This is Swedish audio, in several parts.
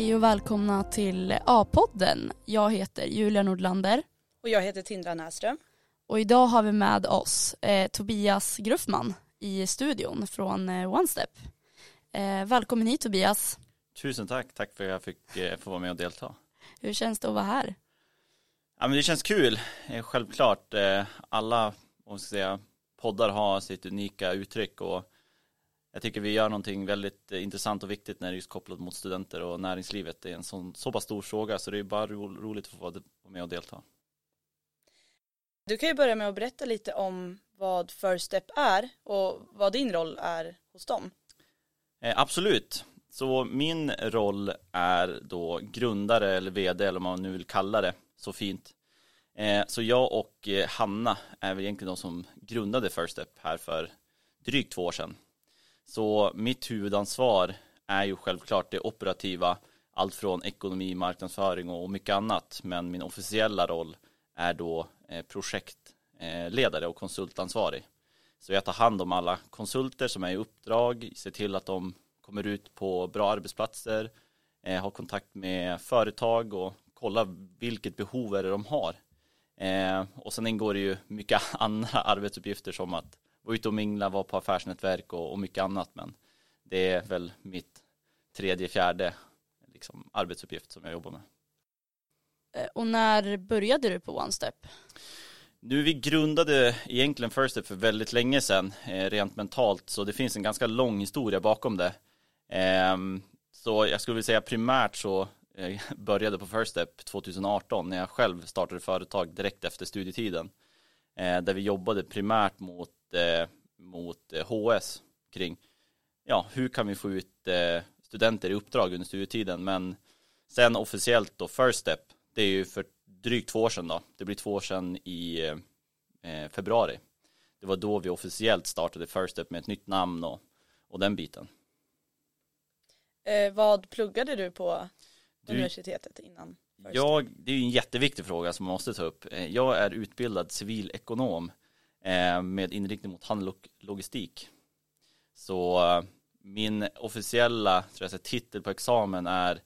Hej och välkomna till A-podden. Jag heter Julia Nordlander Och jag heter Tindra Näström. och idag har vi med oss eh, Tobias Gruffman i studion från eh, OneStep. Eh, välkommen hit Tobias. Tusen tack, tack för att jag fick eh, få vara med och delta. Hur känns det att vara här? Ja, men det känns kul, Eh, självklart. eh, Alla om ska säga, poddar har sitt unika uttryck och jag tycker vi gör någonting väldigt eh, intressant och viktigt när det är just kopplat mot studenter och näringslivet. Det är en sån, så pass stor fråga så det är bara ro, roligt att få vara med och delta. Du kan ju börja med att berätta lite om vad First Step är och vad din roll är hos dem. Eh, absolut. Så min roll är då grundare eller vd eller vad man nu vill kalla det så fint. Eh, så jag och eh, Hanna är väl egentligen de som grundade First Step här för drygt två år sedan. Så mitt huvudansvar är ju självklart det operativa, allt från ekonomi, marknadsföring och mycket annat. Men min officiella roll är då eh, projektledare och konsultansvarig. Så jag tar hand om alla konsulter som är i uppdrag, ser till att de kommer ut på bra arbetsplatser, eh, har kontakt med företag och kollar vilket behov är det de har. Eh, och sen ingår det ju mycket andra arbetsuppgifter som att vara ute och mingla, vara på affärsnätverk och, och mycket annat. Men det är väl mitt tredje, fjärde liksom, arbetsuppgift som jag jobbar med. Eh, och när började du på OneStep? Nu vi grundade egentligen First Step för väldigt länge sedan, eh, rent mentalt, så det finns en ganska lång historia bakom det. Ehm, så jag skulle vilja säga primärt så eh, började på First Step 2018 när jag själv startade företag direkt efter studietiden. Där vi jobbade primärt mot, mot eh, HS kring, ja, hur kan vi få ut eh, studenter i uppdrag under studietiden, men sen officiellt då First Step, det är ju för drygt två år sedan då. Det blir två år sedan i eh, februari. Det var då vi officiellt startade First Step med ett nytt namn och, och den biten. Eh, vad pluggade du på Du- universitetet innan? Jag, det är ju en jätteviktig fråga som man måste ta upp. Eh, Jag är utbildad civilekonom eh, Eh, med inriktning mot handel och logistik. Så eh, min officiella tror jag, titel på examen är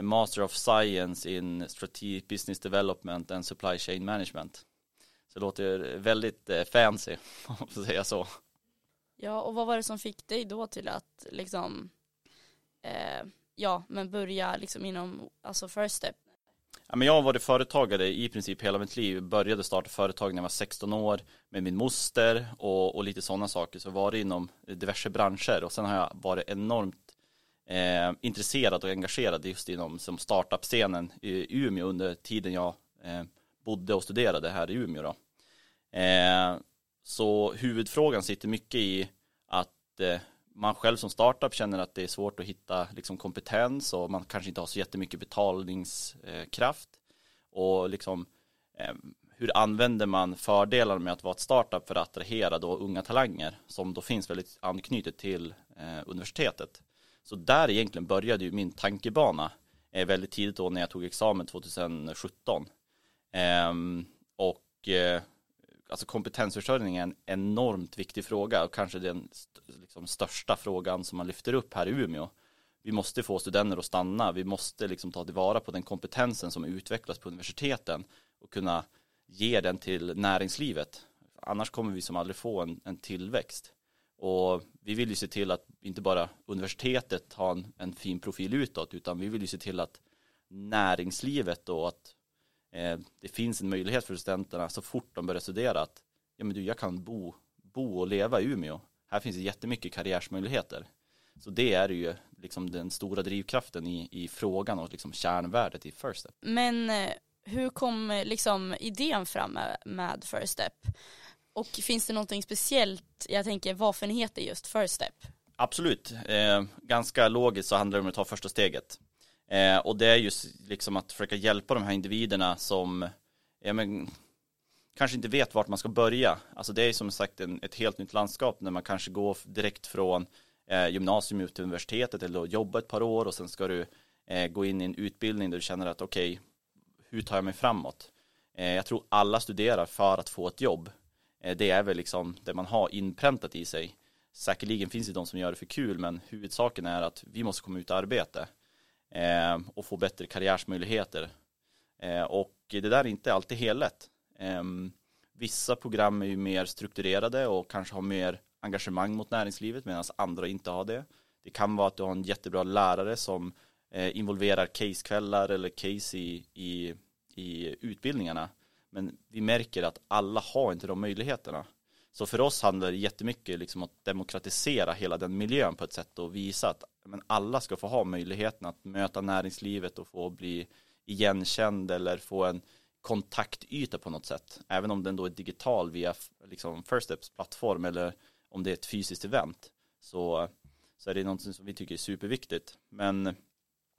Master of Science in Strategic Business Development and Supply Chain Management. Så det låter väldigt eh, fancy, om man får säga så. Ja, och vad var det som fick dig då till att liksom, eh, ja, men börja liksom inom, alltså First Step? Ja, men jag har varit företagare i princip hela mitt liv. Började starta företag när jag var 16 år med min moster och, och lite sådana saker. Så var det inom diverse branscher och sen har jag varit enormt eh, intresserad och engagerad just inom som startup-scenen i Umeå under tiden jag eh, bodde och studerade här i Umeå. Då. Eh, så huvudfrågan sitter mycket i att eh, man själv som startup känner att det är svårt att hitta liksom, kompetens och man kanske inte har så jättemycket betalningskraft. Och liksom, ehm, hur använder man fördelarna med att vara ett startup för att attrahera då unga talanger som då finns väldigt anknutet till eh, universitetet. Så där egentligen började ju min tankebana eh, väldigt tidigt då när jag tog examen 2017. Ehm, och eh, alltså kompetensförsörjning är en enormt viktig fråga och kanske den liksom största frågan som man lyfter upp här i Umeå. Vi måste få studenter att stanna, vi måste liksom ta tillvara på den kompetensen som utvecklas på universiteten och kunna ge den till näringslivet. Annars kommer vi som aldrig få en, en tillväxt. Och vi vill ju se till att inte bara universitetet har en, en fin profil utåt utan vi vill ju se till att näringslivet och att eh, det finns en möjlighet för studenterna så fort de börjar studera att ja men du jag kan bo, bo och leva i Umeå. Här finns det jättemycket karriärsmöjligheter. Så det är ju liksom den stora drivkraften i, i frågan och liksom kärnvärdet i First Step. Men eh, hur kom liksom idén fram med, med First Step? Och finns det någonting speciellt, jag tänker varför ni heter just First Step? Absolut, eh, ganska logiskt så handlar det om att ta första steget. Eh, och det är just liksom att försöka hjälpa de här individerna som ja, men, kanske inte vet vart man ska börja. Alltså det är som sagt en, ett helt nytt landskap när man kanske går direkt från eh, gymnasium ut till universitetet eller jobbar jobba ett par år och sen ska du eh, gå in i en utbildning där du känner att okej, hur tar jag mig framåt? Eh, jag tror alla studerar för att få ett jobb. Eh, det är väl liksom det man har inpräntat i sig. Säkerligen finns det de som gör det för kul men huvudsaken är att vi måste komma ut i arbete eh, och få bättre karriärsmöjligheter. Eh, och det där är inte alltid helt lätt. Eh, vissa program är ju mer strukturerade och kanske har mer engagemang mot näringslivet medan andra inte har det. Det kan vara att du har en jättebra lärare som eh, involverar casekvällar eller case i, i, i utbildningarna. Men vi märker att alla har inte de möjligheterna. Så för oss handlar det jättemycket liksom att demokratisera hela den miljön på ett sätt och visa att men alla ska få ha möjligheten att möta näringslivet och få bli igenkänd eller få en kontaktyta på något sätt. Även om den då är digital via liksom First Steps plattform eller om det är ett fysiskt event så, så är det någonting som vi tycker är superviktigt. Men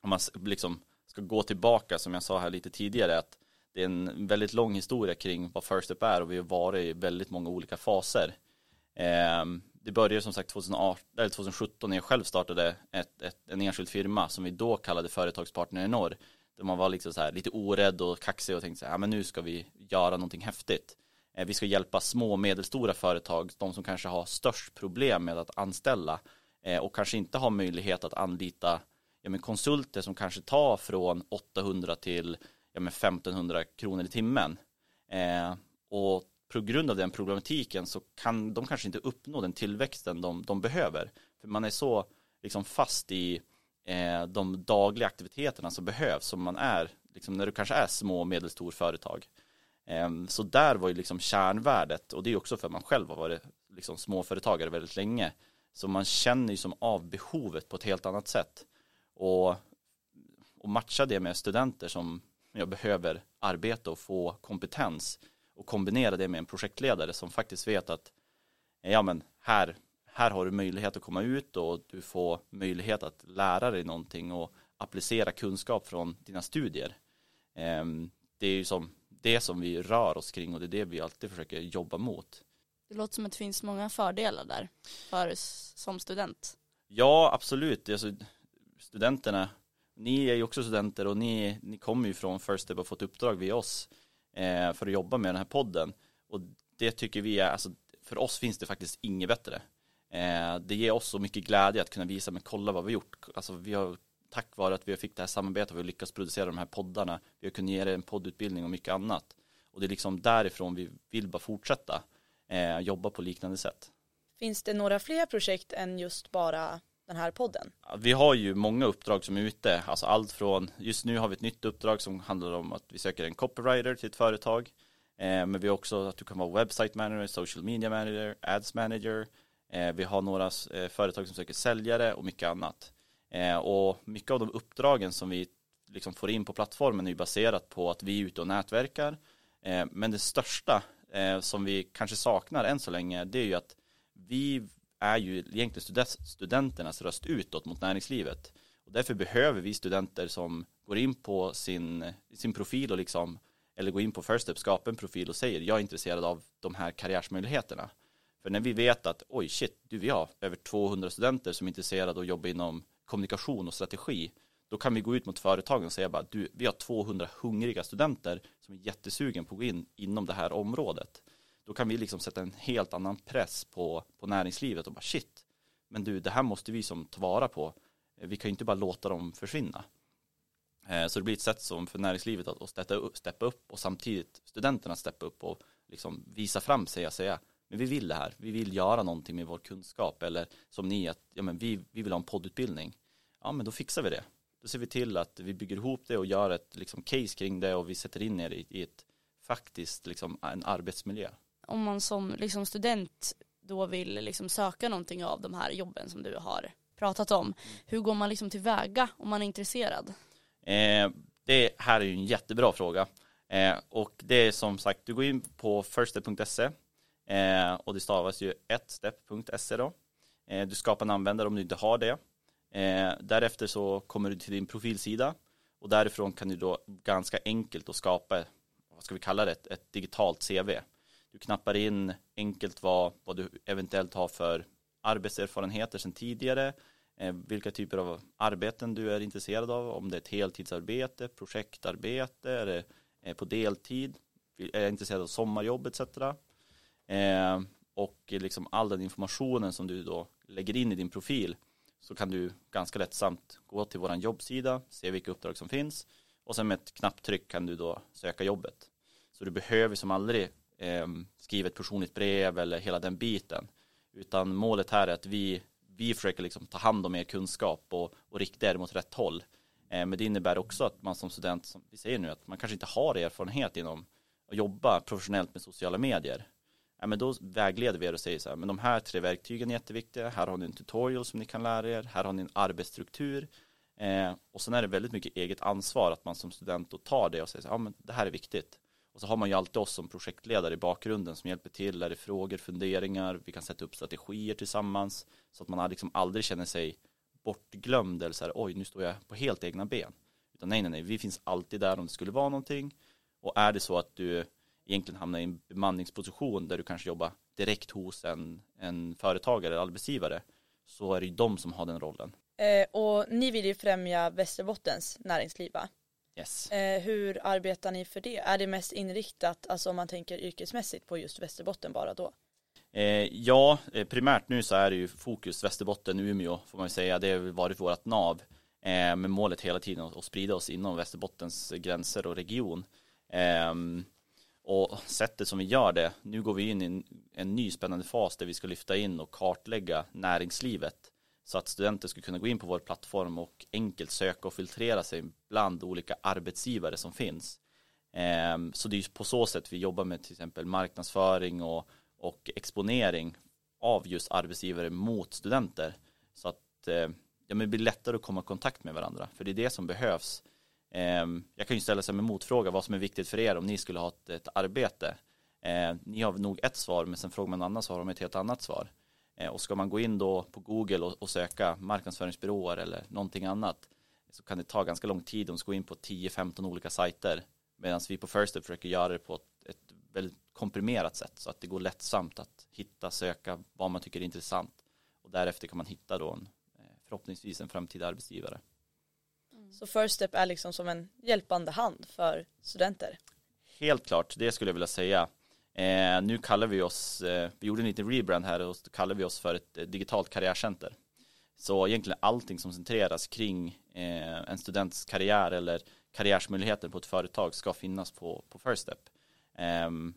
om man liksom ska gå tillbaka som jag sa här lite tidigare att det är en väldigt lång historia kring vad First Step är och vi har varit i väldigt många olika faser. Ehm, det började som sagt 2018, eller 2017 när jag själv startade ett, ett, en enskild firma som vi då kallade Företagspartner i norr. Där man var liksom så här lite orädd och kaxig och tänkte så här, ja men nu ska vi göra någonting häftigt. Eh, vi ska hjälpa små och medelstora företag, de som kanske har störst problem med att anställa eh, och kanske inte har möjlighet att anlita ja, men konsulter som kanske tar från 800 till ja, men 1500 kronor i timmen. Eh, och på grund av den problematiken så kan de kanske inte uppnå den tillväxten de, de behöver. För man är så liksom fast i eh, de dagliga aktiviteterna som behövs som man är liksom när du kanske är små och medelstor företag. Eh, så där var ju liksom kärnvärdet och det är också för att man själv har varit liksom småföretagare väldigt länge. Så man känner ju som av behovet på ett helt annat sätt. Och, och matcha det med studenter som jag behöver arbeta och få kompetens och kombinera det med en projektledare som faktiskt vet att ja men här, här har du möjlighet att komma ut och du får möjlighet att lära dig någonting och applicera kunskap från dina studier. Ehm, det är ju som det som vi rör oss kring och det är det vi alltid försöker jobba mot. Det låter som att det finns många fördelar där för som student. Ja, absolut. Alltså, studenterna ni är ju också studenter och ni, ni kommer ju från First Step och fått uppdrag via oss Eh, för att jobba med den här podden. Och det tycker vi är, alltså för oss finns det faktiskt inget bättre. Eh, det ger oss så mycket glädje att kunna visa, men kolla vad vi har gjort. Alltså vi har, tack vare att vi fick det här samarbetet, vi lyckats producera de här poddarna, vi har kunnat ge er en poddutbildning och mycket annat. Och det är liksom därifrån vi vill bara fortsätta eh, jobba på liknande sätt. Finns det några fler projekt än just bara den här podden? Vi har ju många uppdrag som är ute, alltså allt från, just nu har vi ett nytt uppdrag som handlar om att vi söker en copywriter till ett företag. Eh, men vi har också att du kan vara website manager, social media manager, ads manager. Eh, vi har några eh, företag som söker säljare och mycket annat. Eh, och mycket av de uppdragen som vi liksom får in på plattformen är ju baserat på att vi är ute och nätverkar. Eh, men det största eh, som vi kanske saknar än så länge det är ju att vi är ju egentligen studenternas röst utåt mot näringslivet. Och därför behöver vi studenter som går in på sin, sin profil och liksom, eller går in på First Step, skapar en profil och säger jag är intresserad av de här karriärsmöjligheterna. För när vi vet att oj shit, du vi har över 200 studenter som är intresserade av att jobba inom kommunikation och strategi, då kan vi gå ut mot företagen och säga bara du, vi har 200 hungriga studenter som är jättesugen på att gå in inom det här området då kan vi liksom sätta en helt annan press på, på näringslivet och bara shit, men du, det här måste vi som ta vara på. Vi kan ju inte bara låta dem försvinna. Eh, så det blir ett sätt som för näringslivet att steppa upp, steppa upp och samtidigt studenterna steppa upp och liksom visa fram sig och säga men vi vill det här, vi vill göra någonting med vår kunskap eller som ni att ja, men vi, vi vill ha en poddutbildning. Ja men då fixar vi det. Då ser vi till att vi bygger ihop det och gör ett liksom, case kring det och vi sätter in er i, i ett faktiskt liksom, en arbetsmiljö om man som liksom student då vill liksom söka någonting av de här jobben som du har pratat om. Hur går man liksom tillväga om man är intresserad? Eh, det här är ju en jättebra fråga. Eh, och det är som sagt, du går in på firststep.se eh, och det stavas ju ettstep.se då. Eh, du skapar en användare om du inte har det. Eh, därefter så kommer du till din profilsida och därifrån kan du då ganska enkelt då skapa, vad ska vi kalla det, ett, ett digitalt CV. Du knappar in enkelt vad, vad du eventuellt har för arbetserfarenheter sedan tidigare, eh, vilka typer av arbeten du är intresserad av, om det är ett heltidsarbete, projektarbete, är det eh, på deltid, är jag intresserad av sommarjobb etc. Eh, och liksom all den informationen som du då lägger in i din profil så kan du ganska lättsamt gå till vår jobbsida, se vilka uppdrag som finns och sen med ett knapptryck kan du då söka jobbet. Så du behöver som aldrig eh, skriva ett personligt brev eller hela den biten. Utan målet här är att vi, vi försöker liksom ta hand om er kunskap och, och rikta er mot rätt håll. Eh, men det innebär också att man som student, som vi säger nu, att man kanske inte har erfarenhet inom att jobba professionellt med sociala medier. Ja, men då vägleder vi er och säger så här, men de här tre verktygen är jätteviktiga, här har ni en tutorial som ni kan lära er, här har ni en arbetsstruktur eh, och sen är det väldigt mycket eget ansvar att man som student då tar det och säger så här, ja men det här är viktigt. Och så har man ju alltid oss som projektledare i bakgrunden som hjälper till, är det frågor, funderingar, vi kan sätta upp strategier tillsammans så att man liksom aldrig känner sig bortglömd eller så här, oj nu står jag på helt egna ben. Utan nej, nej, nej, vi finns alltid där om det skulle vara någonting. Och är det så att du egentligen hamnar i en bemanningsposition där du kanske jobbar direkt hos en, en företagare eller arbetsgivare så är det ju de som har den rollen. Eh, och ni vill ju främja Västerbottens näringsliv va? Yes. Eh, hur arbetar ni för det? Är det mest inriktat, alltså om man tänker yrkesmässigt på just Västerbotten bara då? Eh, ja, eh, primärt nu så är det ju fokus Västerbotten, Umeå får man ju säga. Det har varit vårt nav. Eh, med målet hela tiden att sprida oss inom Västerbottens gränser och region. Eh, och sättet som vi gör det, nu går vi in i en, en ny spännande fas där vi ska lyfta in och kartlägga näringslivet så att studenter ska kunna gå in på vår plattform och enkelt söka och filtrera sig bland olika arbetsgivare som finns. Ehm, så det är på så sätt vi jobbar med till exempel marknadsföring och, och exponering av just arbetsgivare mot studenter. Så att ehm, ja, men det blir lättare att komma i kontakt med varandra. För det är det som behövs. Ehm, jag kan ju ställa sig en motfråga vad som är viktigt för er om ni skulle ha ett, ett arbete. Ni har nog ett svar men sen frågar man en annan så har de ett helt annat svar. Eh, och ska man gå in då på Google och, och söka marknadsföringsbyråer eller någonting annat så kan det ta ganska lång tid om ska gå in på 10-15 olika sajter. Medan vi på First Step försöker göra det på ett, ett väldigt komprimerat sätt så att det går lättsamt att hitta, söka vad man tycker är intressant. Och därefter kan man hitta då en, eh, förhoppningsvis en framtida arbetsgivare. Mm. Så First Step är liksom som en hjälpande hand för studenter? Helt klart, det skulle jag vilja säga. Eh, nu kallar vi oss, eh, vi gjorde en liten rebrand här och kallar vi oss för ett eh, digitalt karriärcenter. Så egentligen allting som centreras kring eh, en students karriär eller karriärsmöjligheter på ett företag ska finnas på, på First Step. Ehm,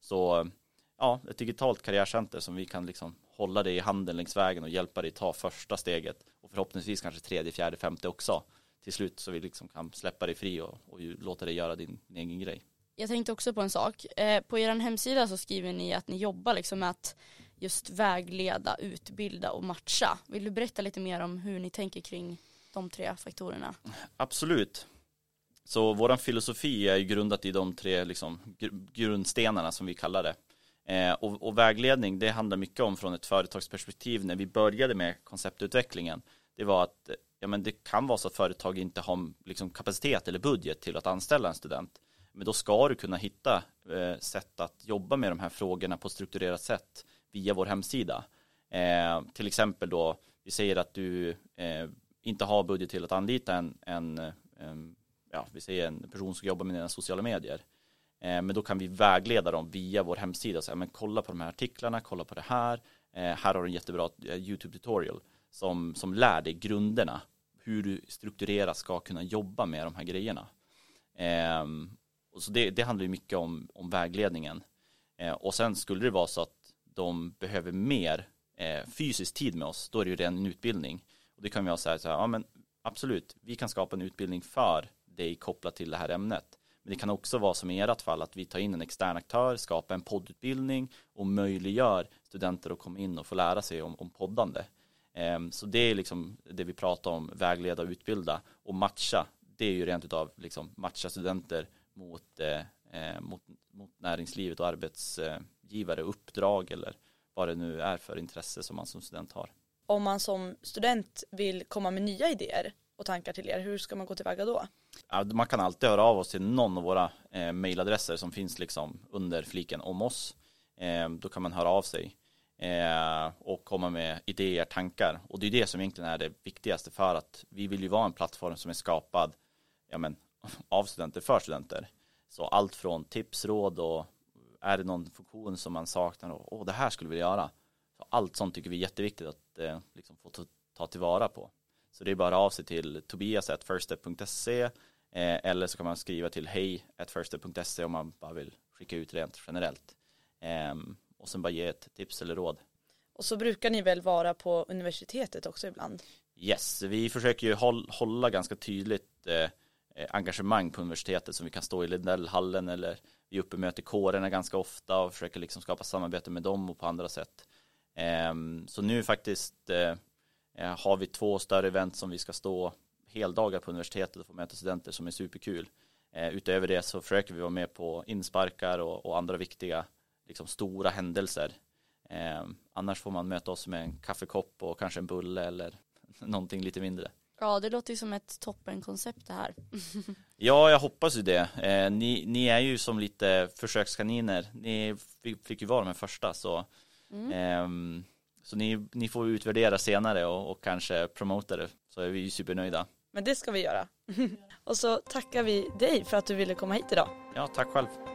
så ja, ett digitalt karriärcenter som vi kan liksom hålla dig i handen längs vägen och hjälpa dig ta första steget och förhoppningsvis kanske tredje, fjärde, femte också till slut så vi liksom kan släppa dig fri och, och låta dig göra din, din egen grej jag tänkte också på en sak. Eh, på er hemsida så skriver ni att ni jobbar liksom med att just vägleda, utbilda och matcha. Vill du berätta lite mer om hur ni tänker kring de tre faktorerna? Absolut. Så vår filosofi är grundat i de tre liksom, grundstenarna som vi kallar det. Eh, och, och, vägledning, det handlar mycket om från ett företagsperspektiv när vi började med konceptutvecklingen. Det var att ja, men det kan vara så att företag inte har liksom, kapacitet eller budget till att anställa en student. Men då ska du kunna hitta eh, sätt att jobba med de här frågorna på ett strukturerat sätt via vår hemsida. Eh, till exempel då, vi säger att du eh, inte har budget till att anlita en, en, en, ja, vi säger en person som jobbar med dina sociala medier. Eh, men då kan vi vägleda dem via vår hemsida Så, men kolla på de här artiklarna, kolla på det här. Eh, här har du en jättebra eh, YouTube-tutorial som, som lär dig grunderna hur du strukturerat ska kunna jobba med de här grejerna. Ehm, och så det, det handlar ju mycket om, om vägledningen. Eh, och sen skulle det vara så att de behöver mer eh, fysisk tid med oss, då är det ju redan en utbildning. Och det kan vi ha så här, så här, ja men absolut, vi kan skapa en utbildning för dig kopplat till det här ämnet. Men det kan också vara som i ert fall att vi tar in en extern aktör, skapar en poddutbildning och möjliggör studenter att komma in och få lära sig om, om poddande. Eh, så det är liksom det vi pratar om, vägleda och utbilda och matcha. Det är ju rent utav liksom matcha studenter mot, eh, eh, mot, mot näringslivet och arbetsgivare, uppdrag eller vad det nu är för intresse som man som student har. Om man som student vill komma med nya idéer och tankar till er, hur ska man gå tillväga då? Ja, man kan alltid höra av oss till någon av våra eh, mejladresser som finns liksom under fliken om oss. Eh, då kan man höra av sig eh, och komma med idéer, tankar. Och det är det som egentligen är det viktigaste för att vi vill ju vara en plattform som är skapad ja, men, av studenter för studenter. Så allt från tips, råd och är det någon funktion som man saknar och oh, det här skulle vi göra. Så allt sånt tycker vi är jätteviktigt att eh, liksom få ta tillvara på. Så det är bara av sig till tobias.firststep.se eh, eller så kan man skriva till hej firststep.se om man bara vill skicka ut rent generellt. Eh, och sen bara ge ett tips eller råd. Och så brukar ni väl vara på universitetet också ibland? Yes, vi försöker ju håll, hålla ganska tydligt eh Eh, engagemang på universitetet som vi kan stå i Lindellhallen eller vi är uppe och möter kårerna ganska ofta och försöker liksom skapa samarbete med dem och på andra sätt. Ehm, så nu faktiskt eh, eh, har vi två större event som vi ska stå heldagar på universitetet och få möta studenter som är superkul. Utöver det så försöker vi vara med på insparkar och, andra viktiga liksom stora händelser. Ehm, annars får man möta oss med en kaffekopp och kanske en bulle eller någonting lite mindre. Ja, det låter ju som ett toppenkoncept det här. ja, jag hoppas ju det. Eh, ni, ni, är ju som lite försökskaniner. Ni fick ju vara de första så, mm. eh, så ni, ni får utvärdera senare och, och kanske promota det så är vi ju supernöjda. Men det ska vi göra. och så tackar vi dig för att du ville komma hit idag. Ja, tack själv.